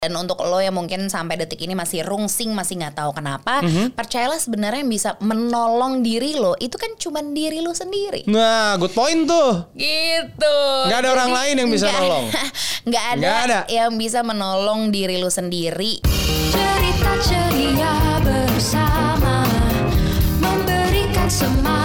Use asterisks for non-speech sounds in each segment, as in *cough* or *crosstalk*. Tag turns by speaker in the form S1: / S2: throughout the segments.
S1: Dan untuk lo yang mungkin sampai detik ini masih rungsing, masih nggak tahu kenapa,
S2: Mhm.
S1: percayalah sebenarnya yang bisa menolong diri lo itu kan cuma diri lo sendiri.
S2: Nah, good point tuh.
S1: Gitu.
S2: Nggak ada orang lain yang bisa
S1: nggak-
S2: nolong. *laughs*
S1: Nggak ada,
S2: Nggak ada.
S1: yang bisa menolong diri lo sendiri.
S3: Cerita ceria bersama Memberikan semangat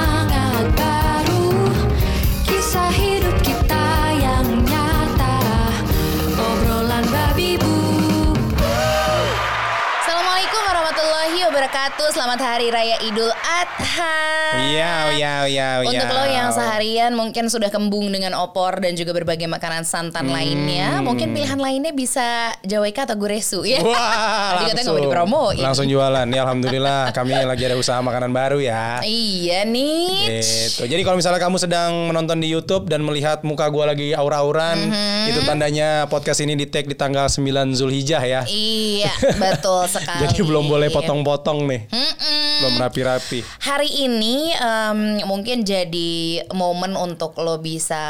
S1: wabarakatuh. Selamat Hari Raya Idul Adha.
S2: Iya, iya, iya, iya.
S1: Untuk lo yang seharian mungkin sudah kembung dengan opor dan juga berbagai makanan santan lainnya, mungkin pilihan lainnya bisa Jaweka atau Guresu ya.
S2: Wah, *laughs* langsung,
S1: dipromoin.
S2: langsung jualan. Ya alhamdulillah *laughs* kami lagi ada usaha makanan baru ya.
S1: Iya nih.
S2: Gitu. Jadi kalau misalnya kamu sedang menonton di YouTube dan melihat muka gua lagi aura-auran,
S1: Mhm.
S2: itu tandanya podcast ini di tag di tanggal 9 Zulhijjah ya.
S1: Iya, betul sekali. *laughs*
S2: Jadi belum boleh potong-potong nih.
S1: Mm-mm.
S2: Belum rapi-rapi.
S1: Hari ini em, mungkin jadi momen untuk lo bisa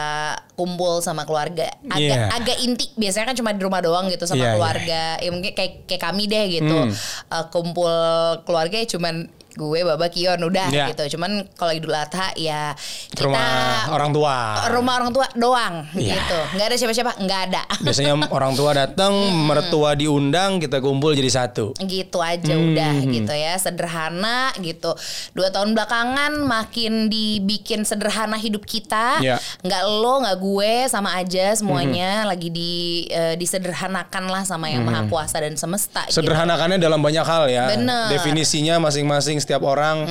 S1: kumpul sama keluarga. Agak
S2: Iya.
S1: agak inti. Biasanya kan cuma di rumah doang gitu sama
S2: Iya, iya.
S1: keluarga. Ya mungkin kayak kayak kami deh gitu.
S2: Hmm.
S1: Eh, kumpul keluarga ya cuman gue, Baba, Kion udah
S2: Iya.
S1: gitu. Cuman kalau Idul Adha ya kita
S2: rumah orang tua.
S1: rumah orang tua doang
S2: Iya.
S1: gitu. Nggak ada siapa-siapa, nggak ada. *laughs*
S2: Biasanya orang tua datang, mertua diundang, kita kumpul jadi satu.
S1: gitu aja
S2: Hmm.
S1: udah gitu ya sederhana gitu dua tahun belakangan makin dibikin sederhana hidup kita
S2: Ya.
S1: nggak lo nggak gue sama aja semuanya
S2: Hmm.
S1: lagi di eh, disederhanakan lah sama yang maha kuasa dan semesta gitu.
S2: Sederhanakannya dalam banyak hal ya.
S1: Bener.
S2: Definisinya masing-masing setiap orang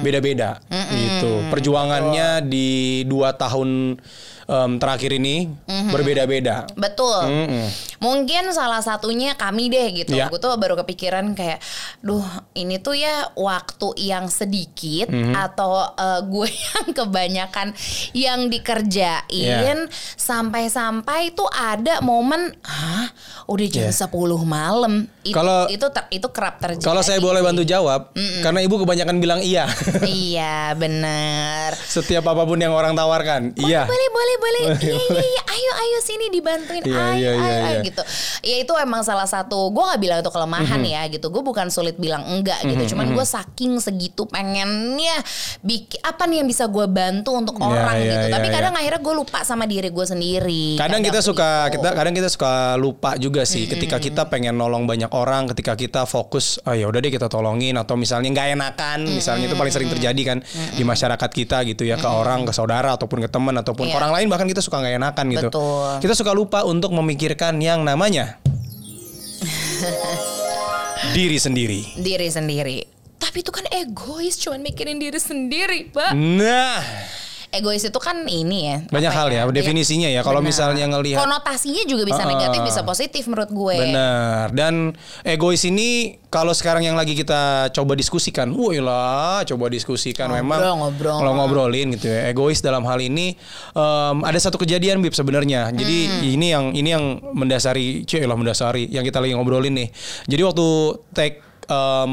S2: beda-beda. Gitu. Perjuangannya di dua tahun em, terakhir ini berbeda-beda.
S1: Betul.
S2: Mm-mm.
S1: Mungkin salah satunya kami deh gitu.
S2: Ya.
S1: Gue tuh baru kepikiran kayak, duh ini tuh ya waktu yang sedikit
S2: Mhm.
S1: atau eh, gue *laughs* yang kebanyakan yang dikerjain
S2: Ya.
S1: sampai-sampai tuh ada momen, hah udah jam
S2: Ya.
S1: 10 malam. Itu
S2: Kalau-
S1: itu ter- itu kerap terjadi.
S2: Kalau saya boleh bantu jawab, karena ibu kebanyakan bilang iya.
S1: iya bener. *laughs*
S2: Setiap apa pun yang orang tawarkan, iya.
S1: Boleh, boleh, boleh. *laughs* Iya, iya, iya. Ayo, ayo sini dibantuin.
S2: Iya,
S1: ayo,
S2: iya,
S1: ayo,
S2: iya,
S1: ayo,
S2: iya.
S1: gitu. Ya itu emang salah satu. Gue nggak bilang itu kelemahan
S2: Mhm.
S1: ya, gitu. Gue bukan sulit bilang enggak gitu. Cuman gue saking segitu pengennya bikin apa nih yang bisa gue bantu untuk
S2: Iya,
S1: orang
S2: iya,
S1: gitu.
S2: iya,
S1: Tapi
S2: iya.
S1: kadang akhirnya gue lupa sama diri gue sendiri.
S2: Kadang kita suka
S1: begitu.
S2: kita kadang kita suka lupa juga sih ketika kita pengen nolong banyak orang, ketika kita fokus oh ya udah deh kita tolongin atau misalnya nggak enakan, misalnya itu paling sering terjadi kan di masyarakat kita gitu ya ke orang, ke saudara ataupun ke teman ataupun
S1: Iya.
S2: orang lain bahkan kita suka nggak enakan gitu.
S1: Betul.
S2: Kita suka lupa untuk memikirkan yang namanya *laughs* diri sendiri.
S1: diri sendiri. Tapi itu kan egois, cuman mikirin diri sendiri, Pak.
S2: Nah,
S1: Egois itu kan ini ya.
S2: banyak hal ya definisinya ya. Kalau misalnya ngelihat
S1: konotasinya juga bisa
S2: Ah,
S1: negatif, bisa positif menurut gue.
S2: Benar. Dan egois ini kalau sekarang yang lagi kita coba diskusikan, wah lah, coba diskusikan
S1: Ngobrol,
S2: memang
S1: ngobrol.
S2: kalau ngobrolin gitu ya. Egois dalam hal ini em, ada satu kejadian Bib sebenarnya. Jadi
S1: Hmm.
S2: ini yang ini yang mendasari, cuy lah mendasari yang kita lagi ngobrolin nih. Jadi waktu take em,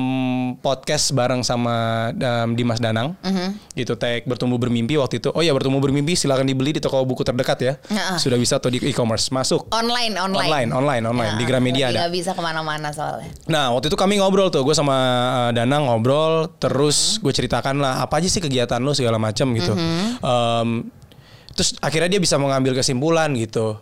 S2: podcast bareng sama em, Dimas Danang,
S1: Mhm.
S2: itu tag bertumbuh bermimpi waktu itu. Oh ya bertumbuh bermimpi silakan dibeli di toko buku terdekat ya.
S1: Heeh.
S2: Sudah bisa atau di e-commerce masuk.
S1: Online, online.
S2: Online, online, online. Di Gramedia ada.
S1: Gak bisa ke mana-mana soalnya.
S2: Nah waktu itu kami ngobrol tuh, gue sama uh, Danang ngobrol, terus gue ceritakan lah apa aja sih kegiatan lo segala macam gitu. Em, terus akhirnya dia bisa mengambil kesimpulan gitu.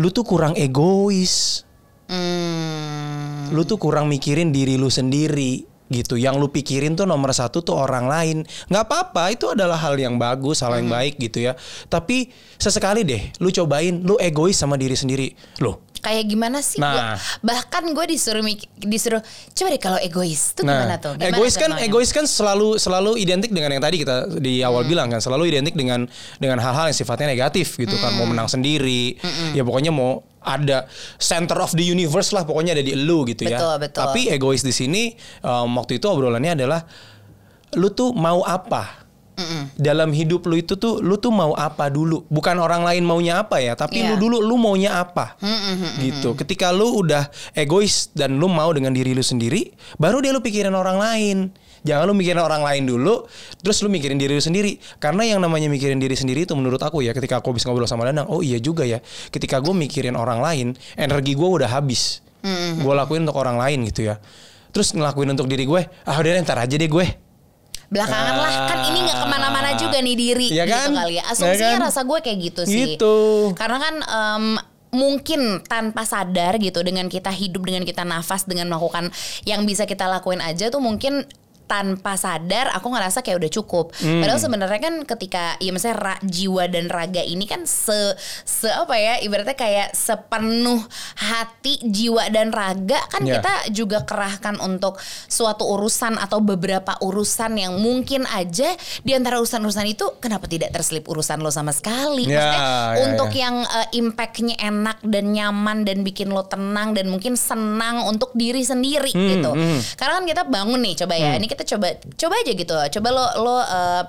S2: Lu tuh kurang egois,
S1: Hmm.
S2: lu tuh kurang mikirin diri lu sendiri gitu. Yang lu pikirin tuh nomor satu tuh orang lain. Nggak apa-apa, itu adalah hal yang bagus, hal yang baik gitu ya. Tapi sesekali deh, lu cobain, lu egois sama diri sendiri. Loh,
S1: Kayak gimana sih?
S2: Nah.
S1: Gua- bahkan gue disuruh disuruh coba deh kalau egois tuh gimana tuh? Gimana
S2: egois kan
S1: contohnya?
S2: egois kan selalu selalu identik dengan yang tadi kita di awal
S1: Hmm.
S2: bilang kan selalu identik dengan dengan hal-hal yang sifatnya negatif gitu kan mau
S1: Hmm.
S2: menang sendiri ya pokoknya mau ada center of the universe lah pokoknya ada di elu gitu ya
S1: Betul, betul.
S2: tapi egois di sini um, waktu itu obrolannya adalah lu tuh mau apa dalam hidup lu itu tuh lu tuh mau apa dulu? Bukan orang lain maunya apa ya tapi
S1: Iya.
S2: lu dulu lu maunya apa? Gitu. Ketika lu udah egois dan lu mau dengan diri lu sendiri baru deh lu pikirin orang lain. Jangan lu mikirin orang lain dulu terus lu mikirin diri lu sendiri. Karena yang namanya mikirin diri sendiri itu menurut aku ya ketika aku habis ngobrol sama Danang oh iya juga ya. Ketika gue mikirin orang lain energi gue udah habis. Gue lakuin untuk orang lain gitu ya. Terus ngelakuin untuk diri gue ah udah ntar aja deh gue
S1: belakangan lah kan ini nggak ke mana-mana juga nih diri gitu
S2: kan?
S1: kali ya
S2: Iya
S1: asumsinya
S2: kan?
S1: rasa gue kayak gitu sih
S2: Gitu.
S1: karena kan em, mungkin tanpa sadar gitu dengan kita hidup dengan kita nafas dengan melakukan yang bisa kita lakuin aja tuh mungkin tanpa sadar aku ngerasa kayak udah cukup.
S2: Hmm.
S1: Padahal sebenarnya kan ketika ya misalnya ra- jiwa dan raga ini kan se se apa ya ibaratnya kayak sepenuh hati jiwa dan raga kan
S2: Ya.
S1: kita juga kerahkan untuk suatu urusan atau beberapa urusan yang mungkin aja di antara urusan-urusan itu kenapa tidak terselip urusan lo sama sekali.
S2: Ya,
S1: Maksudnya
S2: ya,
S1: untuk
S2: ya.
S1: yang uh, impactnya enak dan nyaman dan bikin lo tenang dan mungkin senang untuk diri sendiri
S2: Hmm,
S1: gitu. Karena kan kita bangun nih coba ya. Ini kita coba coba aja gitu. Coba lo lo uh,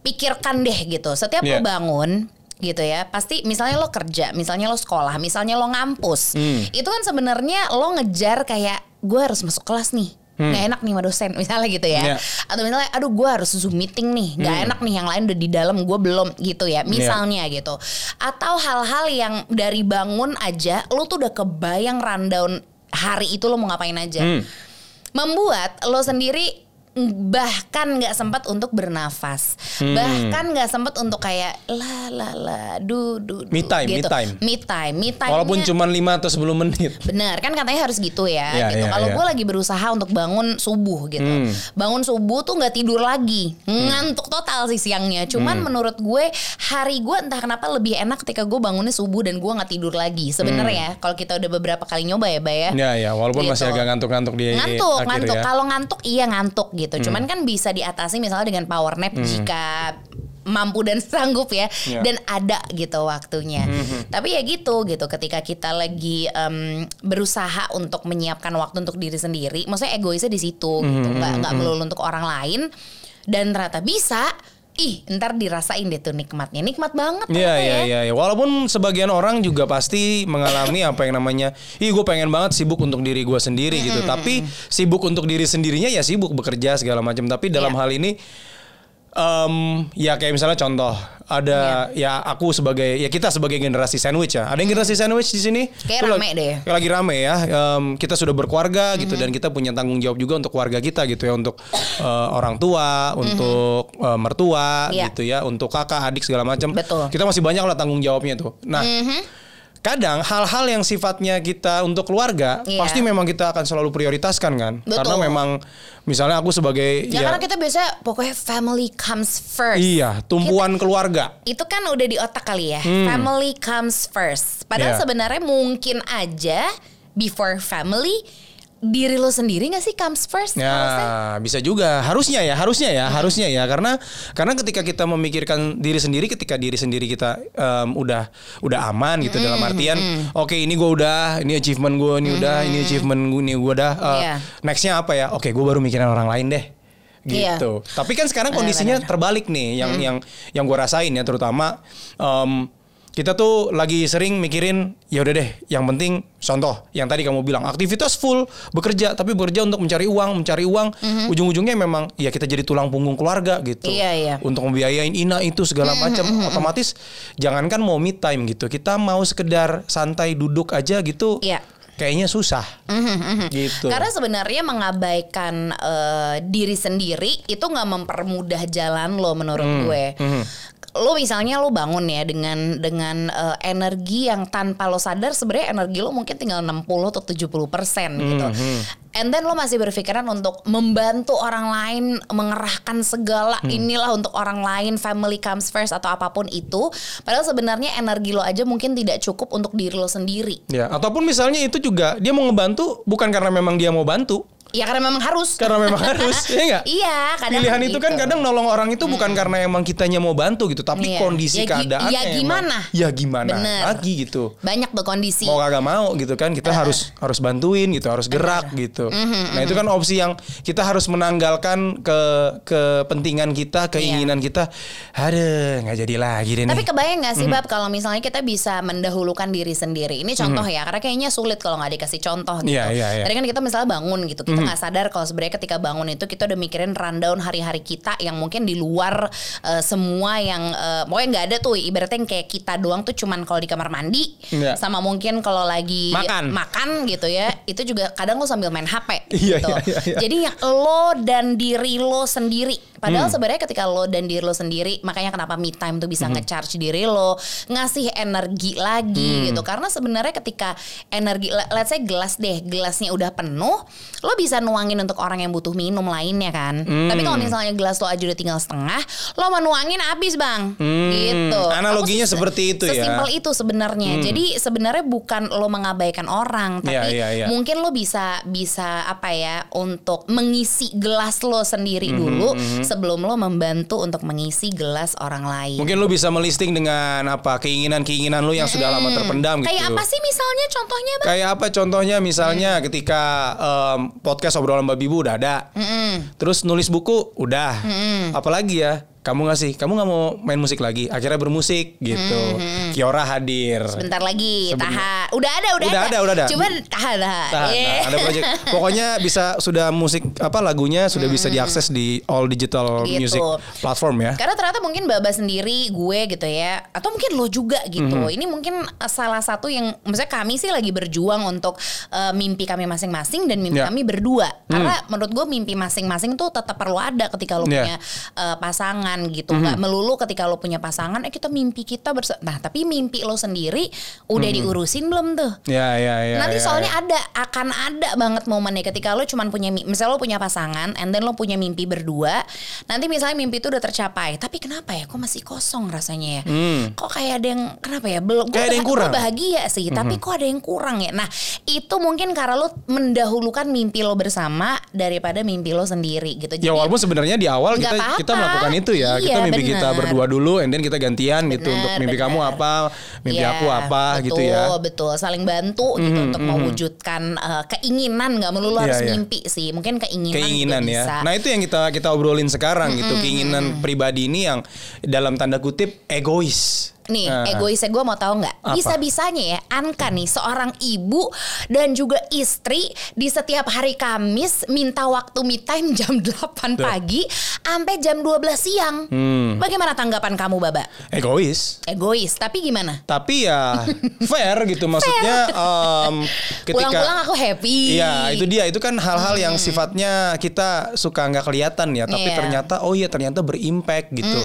S1: pikirkan deh gitu. Setiap lo
S2: Yeah.
S1: bangun gitu ya pasti misalnya lo kerja misalnya lo sekolah misalnya lo ngampus
S2: Hmm.
S1: itu kan sebenarnya lo ngejar kayak gue harus masuk kelas nih nggak enak nih sama dosen *laughs* misalnya gitu ya
S2: Hmm. Yeah.
S1: atau misalnya aduh gue harus zoom meeting nih nggak enak nih yang lain udah di dalam gue belum gitu ya misalnya gitu atau hal-hal yang dari bangun aja lo tuh udah kebayang rundown hari itu lo mau ngapain aja
S2: Hmm.
S1: membuat lo sendiri bahkan nggak sempat untuk bernafas
S2: Hmm.
S1: bahkan nggak sempat untuk kayak la la la du du, du
S2: Me time, me
S1: gitu.
S2: time.
S1: me time me time
S2: walaupun cuma 5 atau 10 menit
S1: Benar kan katanya harus gitu ya.
S2: Iya,
S1: gitu.
S2: iya,
S1: Kalau
S2: iya.
S1: gue lagi berusaha untuk bangun subuh gitu,
S2: Hmm.
S1: bangun subuh tuh nggak tidur lagi, ngantuk total sih siangnya. Cuman
S2: Hmm.
S1: menurut gue hari gue entah kenapa lebih enak ketika gue bangunnya subuh dan gue nggak tidur lagi. Sebenarnya ya kalau kita udah beberapa kali nyoba ya, Bay ya.
S2: Hmm. ya ya walaupun
S1: Gitu.
S2: masih agak ngantuk-ngantuk di
S1: ngantuk
S2: akhir
S1: ngantuk
S2: ya. Hmm.
S1: kalau ngantuk iya ngantuk gitu cuman kan bisa diatasi misalnya dengan power nap jika mampu dan *laughs* sanggup ya
S2: Ya.
S1: dan ada gitu waktunya. Tapi ya gitu gitu. Ketika kita lagi em, berusaha untuk menyiapkan waktu untuk diri sendiri maksudnya egoisnya di situ gitu. Nggak nggak melulu untuk orang lain. Dan ternyata bisa ih ntar dirasain deh tuh nikmatnya nikmat banget
S2: Iya iya
S1: ya.
S2: iya ya. walaupun sebagian orang juga pasti mengalami apa yang namanya, ih gue pengen banget sibuk untuk diri gue sendiri gitu. Tapi sibuk untuk diri sendirinya ya sibuk bekerja segala macam. Tapi dalam
S1: Iya.
S2: hal ini, em, ya kayak misalnya contoh ada
S1: Iya.
S2: ya aku sebagai ya kita sebagai generasi sandwich ya. Ada yang generasi sandwich di sini?
S1: Kayak rame
S2: lagi-
S1: deh.
S2: kayak lagi rame ya. Em, kita sudah berkeluarga gitu
S1: Mm-hmm.
S2: dan kita punya tanggung jawab juga untuk keluarga kita gitu ya untuk eh, orang tua, untuk eh, mertua
S1: Mm-hmm. Iya.
S2: gitu ya, untuk kakak, adik segala macam.
S1: Betul.
S2: Kita masih banyak lah tanggung jawabnya tuh. Nah, kadang hal-hal yang sifatnya kita untuk keluarga
S1: Iya.
S2: pasti memang kita akan selalu prioritaskan kan.
S1: Betul.
S2: Karena memang misalnya aku sebagai
S1: Ya, karena kita biasa pokoknya family comes first.
S2: iya, tumpuan keluarga.
S1: itu kan udah di otak kali ya. Family comes first. Padahal
S2: Iya.
S1: sebenarnya mungkin aja before family diri lo sendiri gak sih comes first? harusnya?
S2: Ya, bisa juga. Harusnya ya, harusnya ya, harusnya ya. Karena karena ketika kita memikirkan diri sendiri, ketika diri sendiri kita em, udah udah aman gitu dalam artian, oke ini gue udah, ini achievement gue, ini udah, ini achievement gue, ini gue udah. eh,
S1: Iya.
S2: Nextnya apa ya? Oke, gue baru mikirin orang lain deh.
S1: Iya.
S2: Gitu. Tapi kan sekarang
S1: Benar,
S2: kondisinya
S1: benar.
S2: terbalik nih, yang yang yang gue rasain ya, terutama. em, kita tuh lagi sering mikirin ya udah deh yang penting contoh yang tadi kamu bilang aktivitas full bekerja tapi bekerja untuk mencari uang mencari uang ujung-ujungnya memang ya kita jadi tulang punggung keluarga gitu
S1: Mhm. Iya, iya. Mhm,
S2: untuk membiayain ina itu segala macam otomatis jangankan mau me time gitu kita mau sekedar santai duduk aja gitu
S1: Iya.
S2: kayaknya susah gitu
S1: Karena sebenarnya mengabaikan eh, diri sendiri itu nggak mempermudah jalan lo menurut
S2: Hmm,
S1: gue. Lo misalnya lo bangun ya dengan dengan eh, energi yang tanpa lo sadar sebenarnya energi lo mungkin tinggal 60 atau 70 persen gitu.
S2: Hmm,
S1: And then lo masih berpikiran untuk membantu orang lain mengerahkan segala
S2: Hmm.
S1: inilah untuk orang lain, family comes first atau apa pun itu. Padahal sebenarnya energi lo aja mungkin tidak cukup untuk diri lo sendiri.
S2: ya ataupun misalnya itu juga dia mau ngebantu bukan karena memang dia mau bantu
S1: Ya karena memang harus.
S2: karena memang *laughs* harus ya enggak
S1: Iya, kadang
S2: pilihan itu kan
S1: gitu.
S2: kadang nolong orang itu bukan karena emang kitanya mau bantu gitu tapi
S1: Iya.
S2: kondisi
S1: Ya
S2: keadaannya
S1: ya
S2: emang-
S1: gimana?
S2: ya gimana
S1: Bener.
S2: lagi gitu
S1: banyak tuh kondisi.
S2: mau kagak mau gitu kan kita harus harus bantuin gitu harus gerak gitu
S1: Mhm,
S2: nah itu kan opsi yang kita harus menanggalkan ke kepentingan kita keinginan kita aduh nggak jadi lagi deh
S1: Iya. Tapi
S2: nih
S1: kebayang gak sih
S2: Mhm.
S1: Bab kalau misalnya kita bisa mendahulukan diri sendiri. Ini contoh ya, karena kayaknya sulit kalau nggak dikasih contoh gitu.
S2: Iya, iya, iya.
S1: Tadi kan kita misalnya bangun gitu, kita kita nggak sadar kalau sebenarnya ketika bangun itu kita udah mikirin rundown hari-hari kita yang mungkin di luar eh, semua yang eh, pokoknya nggak ada tuh ibaratnya yang kayak kita doang tuh cuman kalau di kamar mandi
S2: Iya.
S1: sama mungkin kalau lagi
S2: Makan.
S1: makan gitu ya itu juga kadang lo sambil main HP
S2: Iya,
S1: gitu.
S2: iya, iya, iya.
S1: Jadi yang lo dan diri lo sendiri. Padahal
S2: Hmm.
S1: sebenarnya ketika lo dan diri lo sendiri, makanya kenapa me time tuh bisa nge-charge diri lo, ngasih energi lagi
S2: Hmm.
S1: gitu. Karena sebenarnya ketika energi, le- let's say gelas deh, gelasnya udah penuh, lo bisa nuangin untuk orang yang butuh minum lainnya kan.
S2: Hmm.
S1: Tapi kalau misalnya gelas lo aja udah tinggal setengah, lo mau nuangin habis bang, gitu.
S2: Hmm. Analoginya
S1: Aku se-
S2: seperti itu ya.
S1: Sesimpel itu sebenarnya. Jadi sebenarnya bukan lo mengabaikan orang,
S2: Iya,
S1: tapi
S2: iya, iya.
S1: mungkin lo bisa bisa apa ya untuk mengisi gelas lo sendiri
S2: Mhm,
S1: dulu sebelum lo membantu untuk mengisi gelas orang lain.
S2: Mungkin lu bisa melisting dengan apa keinginan-keinginan lu yang sudah lama terpendam gitu.
S1: Kayak apa sih misalnya contohnya bang?
S2: Kayak apa contohnya? Misalnya ketika em, podcast obrolan babi bu udah ada, terus nulis buku udah, apalagi ya kamu nggak sih, kamu nggak mau main musik lagi, akhirnya bermusik gitu, Kiora hadir.
S1: Sebentar lagi,
S2: Seben-
S1: tahan. Udah ada, udah,
S2: Udah ada, udah ada.
S1: Cuman tahan, tahan. Iya.
S2: nah, ada project. Pokoknya bisa sudah musik apa lagunya sudah bisa diakses di all digital
S1: Gitu.
S2: music platform ya.
S1: Karena ternyata mungkin Baba sendiri, gue gitu ya, atau mungkin lo juga gitu. Ini mungkin uh, salah satu yang, maksudnya kami sih lagi berjuang untuk uh, mimpi kami masing-masing dan mimpi
S2: Ya.
S1: kami berdua. Karena menurut gue mimpi masing-masing tuh tetap perlu ada ketika lo
S2: Ya.
S1: punya uh, pasangan gitu. Nggak melulu ketika lo punya pasangan, eh kita mimpi kita bersama. Nah tapi mimpi lo sendiri udah diurusin belum tuh?
S2: Ya ya ya.
S1: Nanti
S2: ya,
S1: soalnya
S2: ya.
S1: ada akan ada banget momennya ketika lo cuman punya mi- misalnya lo punya pasangan and then lo punya mimpi berdua. Nanti misalnya mimpi itu udah tercapai, tapi kenapa ya kok masih kosong rasanya ya? Kok kayak ada yang kenapa ya? Belum
S2: Hmm. Kayak ada yang kurang. Hmm.
S1: bahagia sih, tapi kok ada yang kurang ya? Nah, itu mungkin karena lo mendahulukan mimpi lo bersama daripada mimpi lo sendiri gitu.
S2: Ya walaupun sebenarnya di awal kita
S1: apa-apa.
S2: kita melakukan itu ya. Kita
S1: Iya,
S2: mimpi kita
S1: bener.
S2: berdua dulu and then kita gantian gitu
S1: Bener,
S2: untuk mimpi kamu
S1: bener.
S2: apa, mimpi
S1: Iya,
S2: aku apa gitu ya.
S1: Betul, betul. Saling bantu gitu untuk mewujudkan uh, keinginan nggak melulu
S2: Iya,
S1: harus
S2: iya.
S1: mimpi sih. Mungkin keinginan,
S2: Keinginan ya.
S1: bisa.
S2: Nah, itu yang kita kita obrolin sekarang gitu. Keinginan pribadi ini yang dalam tanda kutip egois.
S1: Nih,
S2: Nah,
S1: egoisnya gue mau tahu nggak?
S2: Apa?
S1: Bisa-bisanya ya, Anka nih seorang ibu dan juga istri di setiap hari Kamis minta waktu me time *laughs* jam 8
S2: Tuh.
S1: pagi sampai jam 12 siang.
S2: Hmm.
S1: Bagaimana tanggapan kamu, Baba?
S2: Egois.
S1: Egois, tapi gimana?
S2: Tapi ya *laughs* fair gitu maksudnya em, ketika
S1: Pulang-pulang aku happy.
S2: Iya itu dia itu kan hal-hal yang sifatnya kita suka nggak kelihatan ya tapi
S1: Iya.
S2: ternyata oh iya ternyata berimpact gitu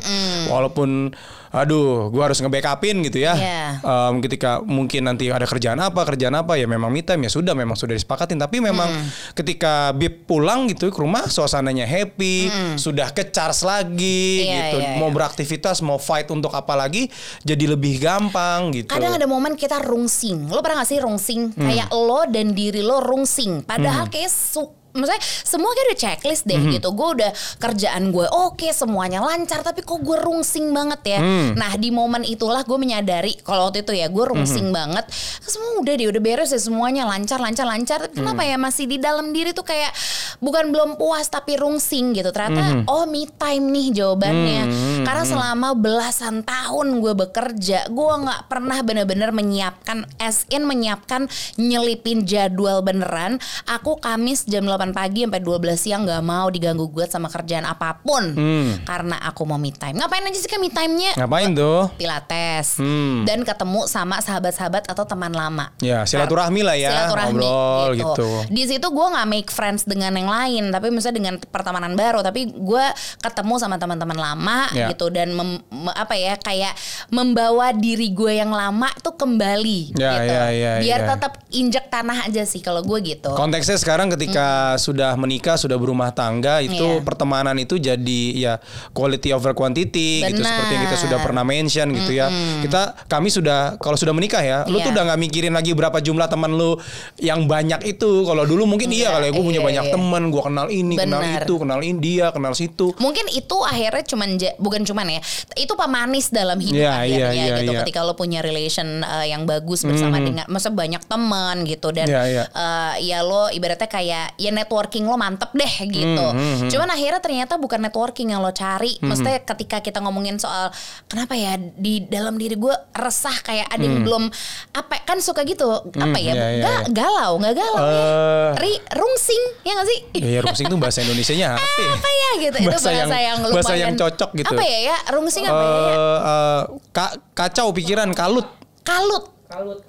S2: walaupun aduh gua harus nge-backupin gitu ya
S1: Iya.
S2: Em, ketika mungkin nanti ada kerjaan apa kerjaan apa ya memang me time ya sudah memang sudah disepakatin tapi memang ketika Bib pulang gitu ke rumah suasananya happy sudah ke charge lagi
S1: Iya,
S2: gitu
S1: iya,
S2: mau
S1: iya.
S2: beraktivitas mau fight untuk apa lagi jadi lebih gampang gitu
S1: Kadang ada momen kita rungsing. Lo pernah gak sih rungsing?
S2: Hmm.
S1: Kayak lo dan diri lo rungsing. Padahal kayak su- Maksudnya semua kayak udah checklist deh
S2: Hmm.
S1: gitu. Gue udah kerjaan gue oke semuanya lancar. Tapi kok gue rungsing banget ya.
S2: Hmm.
S1: Nah di momen itulah gue menyadari. Kalau waktu itu ya gue rungsing
S2: Hmm.
S1: banget. Semua udah deh udah beres ya semuanya lancar lancar lancar. Tapi kenapa
S2: Hmm.
S1: ya masih di dalam diri tuh kayak bukan belum puas tapi rungsing gitu. Ternyata
S2: Hmm.
S1: oh me time nih jawabannya. Karena selama belasan tahun gue bekerja, gue nggak pernah bener-bener menyiapkan, as in menyiapkan nyelipin jadwal beneran. Aku Kamis jam 8 pagi sampai 12 siang nggak mau diganggu gugat sama kerjaan apa pun, karena aku mau me time. Ngapain aja sih kan me time-nya?
S2: ngapain tuh
S1: Pilates
S2: Hmm.
S1: dan ketemu sama sahabat-sahabat atau teman lama.
S2: Ya, silaturahmi lah ya,
S1: Silaturahmi
S2: ngobrol gitu.
S1: Di situ gue nggak make friends dengan yang lain, tapi misalnya dengan pertemanan baru. Tapi gue ketemu sama teman-teman lama
S2: Ya.
S1: gitu dan mem- me- apa ya kayak membawa diri gue yang lama tuh kembali
S2: Ya,
S1: gitu.
S2: ya, ya,
S1: Biar
S2: ya.
S1: tetap injek tanah aja sih kalau gue gitu.
S2: Konteksnya sekarang ketika sudah menikah, sudah berumah tangga, itu
S1: Iya.
S2: pertemanan itu jadi ya quality over quantity gitu
S1: Benar.
S2: seperti yang kita sudah pernah mention gitu ya. Kita kami sudah kalau sudah menikah ya, lu
S1: Iya.
S2: tuh udah nggak mikirin lagi berapa jumlah teman lu yang banyak itu. Kalau dulu mungkin iya
S1: Iya,
S2: kalau gue punya
S1: iya,
S2: banyak
S1: iya.
S2: teman, gue kenal ini, kenal
S1: Benar.
S2: itu, kenal India, kenal situ.
S1: Mungkin itu akhirnya cuman bukan cuman ya, itu pemanis dalam hidup
S2: Iya,
S1: akhirnya
S2: iya, iya,
S1: gitu.
S2: iya.
S1: Ketika lo punya relation uh, yang bagus bersama dengan, masa banyak teman gitu dan
S2: Iya, iya.
S1: uh, ya lo ibaratnya kayak ya networking lo mantep deh gitu.
S2: Hmm,
S1: Cuman akhirnya ternyata bukan networking yang lo cari. Maksudnya ketika kita ngomongin soal kenapa ya di dalam diri gue resah kayak ada yang belum apa kan suka gitu apa ya?
S2: Hmm. iya, iya,
S1: Ga-
S2: iya.
S1: galau, nggak galau ya.
S2: Eh.
S1: Ri, rungsing ya gak sih?
S2: Ya, ya rungsing itu bahasa Indonesianya apa ya?
S1: apa ya gitu itu
S2: Bahasa yang-
S1: yang, lumayan
S2: bahasa yang cocok gitu.
S1: apa ya ya rungsing apa ya, ya
S2: eh, ka- kacau pikiran kalut.
S1: kalut kalut,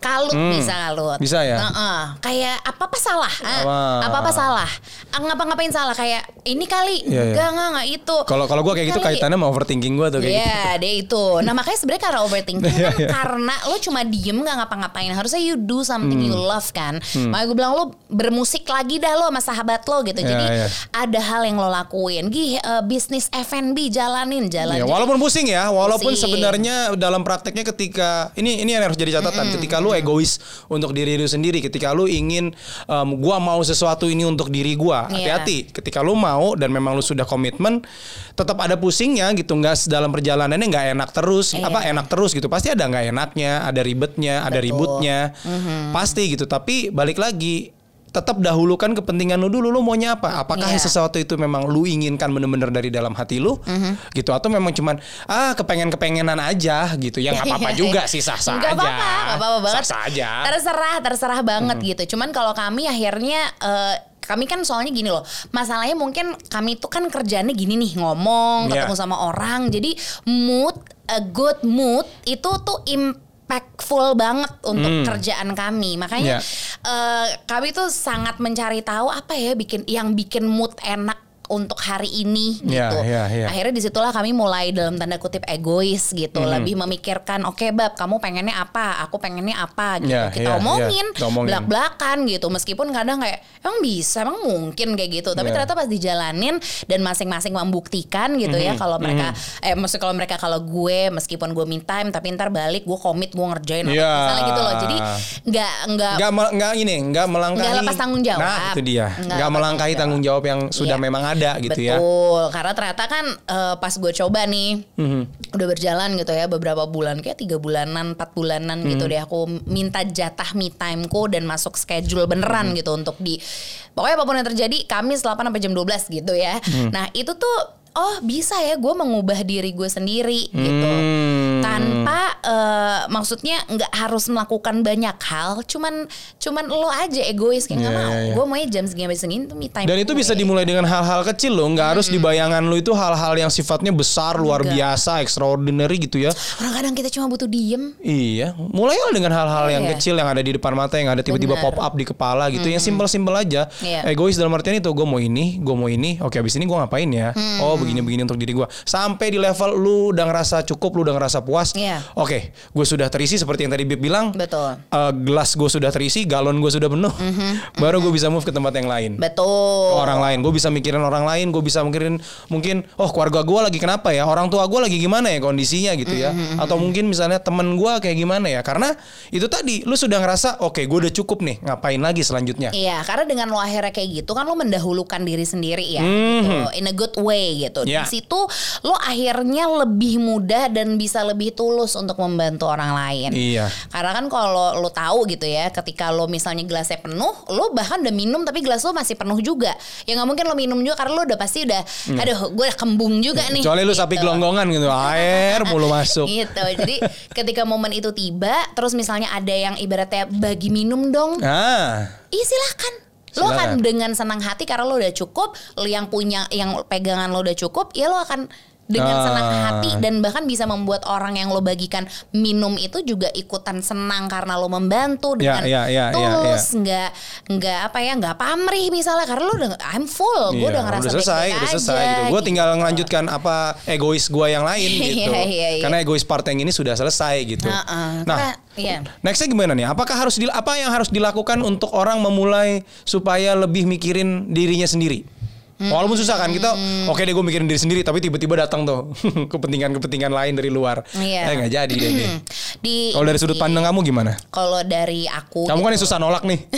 S1: bisa kalut
S2: Bisa ya?
S1: Heeh. kayak apa apa salah
S2: Wah.
S1: apa apa salah Ah, ngapa-ngapain salah kayak ini kali
S2: Iya, iya.
S1: enggak enggak enggak itu
S2: Kalau kalau gue kayak gitu
S1: Kali.
S2: kaitannya sama overthinking gue tuh kayak gitu.
S1: Iya, dia itu. Nah makanya sebenarnya karena overthinking *laughs*
S2: Iya,
S1: kan
S2: iya.
S1: karena lo cuma diem nggak ngapa-ngapain. Harusnya you do something
S2: Hmm.
S1: you love kan. Makanya gue bilang lo bermusik lagi dah lo sama sahabat lo gitu.
S2: Iya,
S1: Jadi
S2: iya.
S1: ada hal yang lo lakuin. Gih, eh, bisnis F&B jalanin jalan.
S2: Ya,
S1: Jadi-
S2: walaupun pusing ya, walaupun sebenarnya dalam prakteknya ketika ini ini yang harus jadi catatan, ketika lu egois untuk diri lu sendiri, ketika lu ingin em, gua mau sesuatu ini untuk diri gua,
S1: Iya.
S2: hati-hati. Ketika lu mau dan memang lu sudah komitmen, tetap ada pusingnya gitu, nggak dalam perjalanannya nggak enak terus,
S1: Iya.
S2: apa enak terus gitu. Pasti ada nggak enaknya, ada ribetnya, ada
S1: Betul. Mm-hmm.
S2: ributnya, pasti gitu. Tapi balik lagi. Tetap dahulukan kepentingan lu dulu lu maunya apa? Apakah
S1: Iya.
S2: sesuatu itu memang lu inginkan bener-bener dari dalam hati lu gitu atau memang cuman ah kepengen-kepengenan aja gitu ya nggak apa-apa *laughs* juga sih sah-sah aja
S1: apa-apa, nggak apa-apa banget.
S2: sah-sah aja
S1: Terserah, terserah banget gitu. Cuman kalau kami akhirnya eh, kami kan soalnya gini loh, masalahnya mungkin kami tuh kan kerjaannya gini nih ngomong,
S2: Iya.
S1: ketemu sama orang, jadi mood, a good mood itu tuh impactful banget untuk
S2: Hmm.
S1: kerjaan kami. Makanya
S2: Iya.
S1: eh, kami tuh sangat mencari tahu apa ya bikin yang bikin mood enak untuk hari ini
S2: Iya,
S1: gitu.
S2: iya, iya.
S1: Akhirnya di situlah kami mulai dalam tanda kutip egois gitu,
S2: Hmm.
S1: lebih memikirkan oke bab kamu pengennya apa, aku pengennya apa gitu.
S2: Iya,
S1: Kita
S2: iya,
S1: omongin,
S2: iya. Kita omongin.
S1: belak-belakan gitu. Meskipun kadang kayak emang bisa, emang mungkin kayak gitu. Tapi
S2: Iya.
S1: ternyata pas dijalanin dan masing-masing membuktikan gitu
S2: Hmm,
S1: ya kalau mereka eh maksud kalau mereka kalau gue meskipun gue min time tapi ntar balik gue komit gue ngerjain apa
S2: Iya.
S1: misalnya gitu loh. Jadi nggak nggak
S2: nggak nggak ini nggak melangkahi
S1: Nggak lepas tanggung jawab.
S2: nah itu dia
S1: Nggak
S2: melangkahi
S1: tanggung
S2: jawab yang sudah
S1: Iya.
S2: memang ada gitu ya
S1: Betul, karena ternyata kan eh, pas gue coba nih,
S2: Mhm.
S1: udah berjalan gitu ya beberapa bulan, kayak tiga bulanan, empat bulanan gitu
S2: Mhm.
S1: deh aku minta jatah me timeku dan masuk schedule beneran
S2: Mhm.
S1: gitu untuk di, pokoknya apa pun yang terjadi, Kamis 8 sampai jam 12 gitu ya.
S2: Mhm.
S1: Nah itu tuh, oh bisa ya gue mengubah diri gue sendiri gitu,
S2: Hmm.
S1: tanpa eh, maksudnya nggak harus melakukan banyak hal, cuman cuman lo aja egois kayak nggak
S2: Iya,
S1: mau,
S2: iya, iya.
S1: gue maunya jam segini sampai segini tuh me time.
S2: dan itu bisa dimulai dengan hal-hal kecil loh nggak harus di bayangan lu itu hal-hal yang sifatnya besar luar
S1: Enggak.
S2: biasa extraordinary gitu ya
S1: Orang kadang kita cuma butuh diem.
S2: Iya, mulailah dengan hal-hal yang
S1: Iya.
S2: kecil yang ada di depan mata yang ada tiba-tiba pop up di kepala gitu, yang simpel-simpel aja.
S1: Iya.
S2: Egois dalam artian itu, gue mau ini, gue mau ini, oke abis ini gue ngapain ya?
S1: Hmm.
S2: Oh begini-begini untuk diri gue. Sampai di level lu udah ngerasa cukup, lu udah ngerasa puas.
S1: Iya.
S2: Oke, gue sudah terisi seperti yang tadi Bib bilang.
S1: Betul. Mhm,
S2: Eh, gelas gue sudah terisi, galon gue sudah penuh. Baru gue bisa move ke tempat yang lain.
S1: Betul.
S2: Ke orang lain, gue bisa mikirin orang lain, gue bisa mikirin mungkin, oh keluarga gue lagi kenapa ya, orang tua gue lagi gimana ya kondisinya gitu ya,
S1: Mm-hmm,
S2: atau mungkin misalnya temen gue kayak gimana ya, karena itu tadi lu sudah ngerasa, oke gue udah cukup nih, ngapain lagi selanjutnya?
S1: Iya, karena dengan lo akhirnya kayak gitu kan lo mendahulukan diri sendiri ya, gitu, in a good way gitu.
S2: Ya.
S1: Di situ lo akhirnya lebih mudah dan bisa lebih tulus untuk membantu orang lain.
S2: Iya.
S1: Karena kan kalau lo tahu gitu ya, ketika lo misalnya gelasnya penuh, lo bahkan udah minum tapi gelas lo masih penuh juga. Ya nggak mungkin lo minum juga karena lo udah pasti udah, aduh gue udah kembung juga nih.
S2: Hmm. Kecuali sapi
S1: gitu.
S2: gelonggongan gitu, air mulu masuk. *laughs*
S1: gitu. Jadi ketika momen itu tiba, terus misalnya ada yang ibaratnya bagi minum dong,
S2: Ah,
S1: Ih silakan. Lo akan dengan senang hati karena lo udah cukup, lo yang punya yang pegangan lo udah cukup, ya lo akan dengan
S2: Ah.
S1: senang hati dan bahkan bisa membuat orang yang lo bagikan minum itu juga ikutan senang karena lo membantu
S2: Ya,
S1: dengan
S2: ya, ya, ya,
S1: tulus, nggak nggak apa ya nggak pamrih misalnya karena lo udah I'm full, gue
S2: iya,
S1: udah ngerasa
S2: selesai,
S1: baik-baik
S2: udah selesai
S1: aja,
S2: gitu. Gue tinggal ngelanjutkan apa egois gue yang lain *laughs* gitu.
S1: Iya, iya, iya.
S2: Karena egois part yang ini sudah selesai gitu.
S1: Heeh,
S2: Nah,
S1: karena- iya.
S2: nextnya gimana nih? Apakah harus di, apa yang harus dilakukan untuk orang memulai supaya lebih mikirin dirinya sendiri?
S1: Hmm.
S2: Walaupun susah kan kita, oke deh gue mikirin diri sendiri, tapi tiba-tiba datang tuh *laughs* kepentingan-kepentingan lain dari luar.
S1: Iya.
S2: Eh nggak jadi deh. nih. *clears throat*
S1: di
S2: Kalau dari sudut pandang kamu gimana?
S1: kalau dari aku
S2: Kamu kan yang susah nolak nih. *laughs*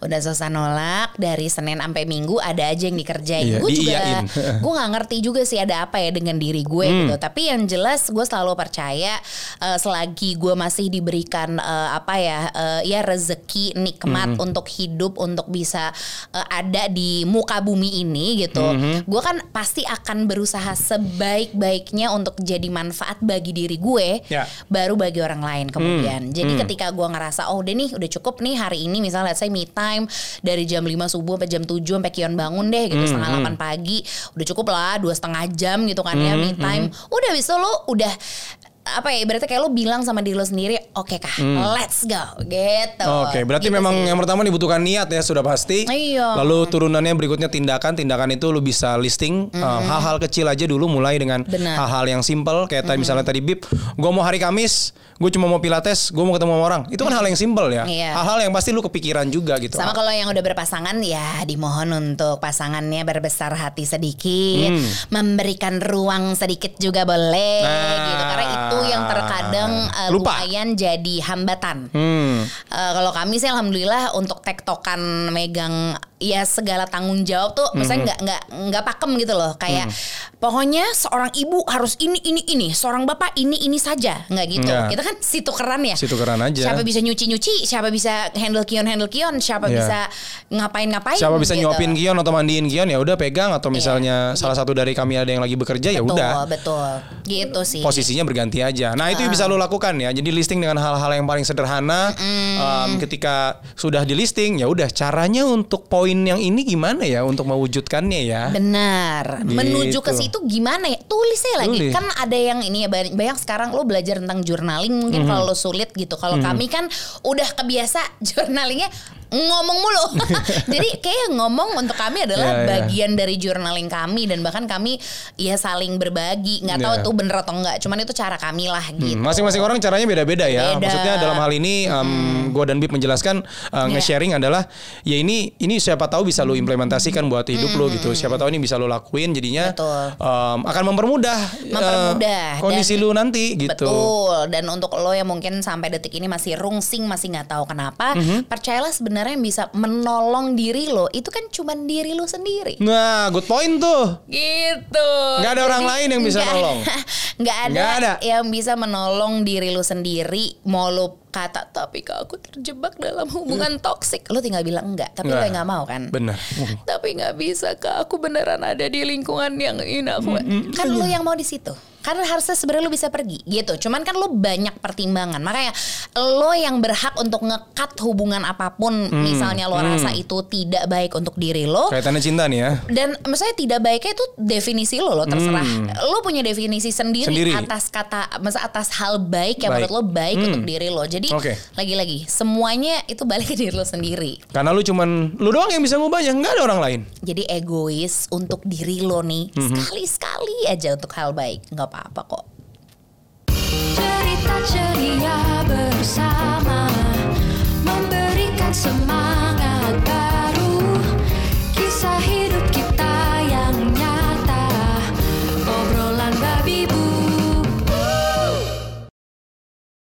S1: udah susah nolak dari Senin sampai Minggu ada aja yang dikerjain.
S2: Iya,
S1: gue juga *laughs* gue nggak ngerti juga sih ada apa ya dengan diri gue
S2: Hmm.
S1: gitu. Tapi yang jelas gue selalu percaya eh, selagi gue masih diberikan eh, apa ya eh, ya rezeki nikmat
S2: Hmm.
S1: untuk hidup untuk bisa eh, ada di muka bumi ini gitu.
S2: Hmm.
S1: Gue kan pasti akan berusaha sebaik-baiknya untuk jadi manfaat bagi diri gue,
S2: Ya.
S1: baru bagi orang lain kemudian.
S2: Hmm.
S1: Jadi ketika gue ngerasa oh udah nih udah cukup nih hari ini misalnya let's say me time dari jam 5 subuh sampai jam 7 sampai kion bangun deh gitu
S2: Hmm,
S1: setengah 8 pagi udah cukup lah dua setengah jam gitu kan ya
S2: Hmm,
S1: me time udah bisa lo udah apa ya berarti kayak lo bilang sama diri lo sendiri oke kah let's go gitu
S2: Hmm. Oke, berarti
S1: Gitu
S2: memang
S1: sih.
S2: yang pertama dibutuhkan niat ya sudah pasti.
S1: Iya.
S2: Lalu turunannya berikutnya tindakan. Tindakan itu lu bisa listing uh, hal-hal kecil aja dulu mulai dengan
S1: Benar.
S2: hal-hal yang simple kayak tadi misalnya tadi Bib, gue mau hari Kamis, gue cuma mau pilates, gue mau ketemu sama orang. Itu kan hal yang simple ya.
S1: Iya.
S2: Hal-hal yang pasti lu kepikiran juga gitu.
S1: Sama kalau yang udah berpasangan ya dimohon untuk pasangannya berbesar hati sedikit, memberikan ruang sedikit juga boleh
S2: Hmm. Nah.
S1: gitu. Karena itu yang terkadang uh,
S2: Lupa.
S1: lumayan jadi hambatan.
S2: Hmm.
S1: Uh, kalau kami sih alhamdulillah untuk tektokan megang ya segala tanggung jawab tuh
S2: Hmm.
S1: misalnya nggak nggak nggak pakem gitu loh kayak pokoknya seorang ibu harus ini ini ini seorang bapak ini ini saja nggak gitu
S2: Nggak.
S1: kita kan situ keren ya
S2: Situ keren aja.
S1: siapa bisa nyuci nyuci siapa bisa handle kion handle kion siapa
S2: Iya.
S1: bisa ngapain ngapain
S2: Siapa bisa
S1: gitu.
S2: nyuapin Kion atau mandiin Kion ya udah pegang atau misalnya salah satu dari kami ada yang lagi bekerja ya udah.
S1: betul gitu sih
S2: posisinya berganti aja. Nah itu bisa lo lakukan ya. Jadi listing dengan hal-hal yang paling sederhana. Um, ketika sudah di listing ya udah caranya untuk poin yang ini gimana ya untuk mewujudkannya ya.
S1: Benar.
S2: Gitu.
S1: Menuju ke situ gimana ya? Tulis ya lagi.
S2: Tulis.
S1: Kan ada yang ini ya banyak, banyak sekarang lo belajar tentang journaling mungkin
S2: Mhm.
S1: kalau lo sulit gitu. Kalau kami kan udah kebiasa *laughs* journalingnya ngomong mulu. *laughs* Jadi kayak ngomong untuk kami adalah
S2: Ya, ya.
S1: bagian dari journaling kami dan bahkan kami ya saling berbagi. nggak tahu
S2: Ya.
S1: itu bener atau enggak. Cuman itu cara kami lah gitu.
S2: Hmm, Masing-masing orang caranya beda-beda ya.
S1: Beda.
S2: Maksudnya dalam hal ini um, gua dan Bib menjelaskan uh, nge-sharing adalah ya ini ini siapa tahu bisa lo implementasikan buat hidup lo gitu. Siapa tahu ini bisa lo lakuin jadinya
S1: Betul.
S2: um, akan mempermudah, uh,
S1: Mempermudah.
S2: kondisi
S1: Dan-
S2: lu nanti gitu.
S1: Betul. Dan untuk lo yang mungkin sampai detik ini masih rungsing, masih nggak tahu kenapa,
S2: Mhm.
S1: percayalah sebenarnya yang bisa menolong diri lo itu kan cuma diri lo sendiri.
S2: Nah, good point tuh.
S1: Gitu.
S2: Nggak ada orang lain yang bisa nolong. *laughs*
S1: Nggak ada,
S2: Nggak ada.
S1: yang bisa menolong diri lo sendiri. Mau lo kata tapi kak aku terjebak dalam hubungan toksik, lo tinggal bilang enggak. Tapi lo
S2: Nggak.
S1: mau kan?
S2: Bener.
S1: tapi nggak bisa kak aku beneran ada di lingkungan yang ini aku kan lu yang mau di situ karena harusnya sebenarnya lu bisa pergi gitu cuman kan lu banyak pertimbangan makanya lo yang berhak untuk ngekat hubungan apa pun misalnya lo rasa itu tidak baik untuk diri lo
S2: Kaitannya cinta nih ya.
S1: dan misalnya tidak baiknya itu definisi lo lo terserah lo punya definisi sendiri,
S2: Sendiri.
S1: atas kata masa atas hal baik yang
S2: Baik.
S1: menurut lo baik untuk diri lo jadi
S2: jadi okay.
S1: lagi-lagi semuanya itu balik ke diri lo sendiri.
S2: Karena lu cuman lu doang yang bisa ngubahnya, nggak ada orang lain.
S1: Jadi egois untuk diri lo nih
S2: mm-hmm.
S1: sekali-sekali aja untuk hal baik, nggak apa-apa kok.
S3: Cerita ceria bersama memberikan semangat.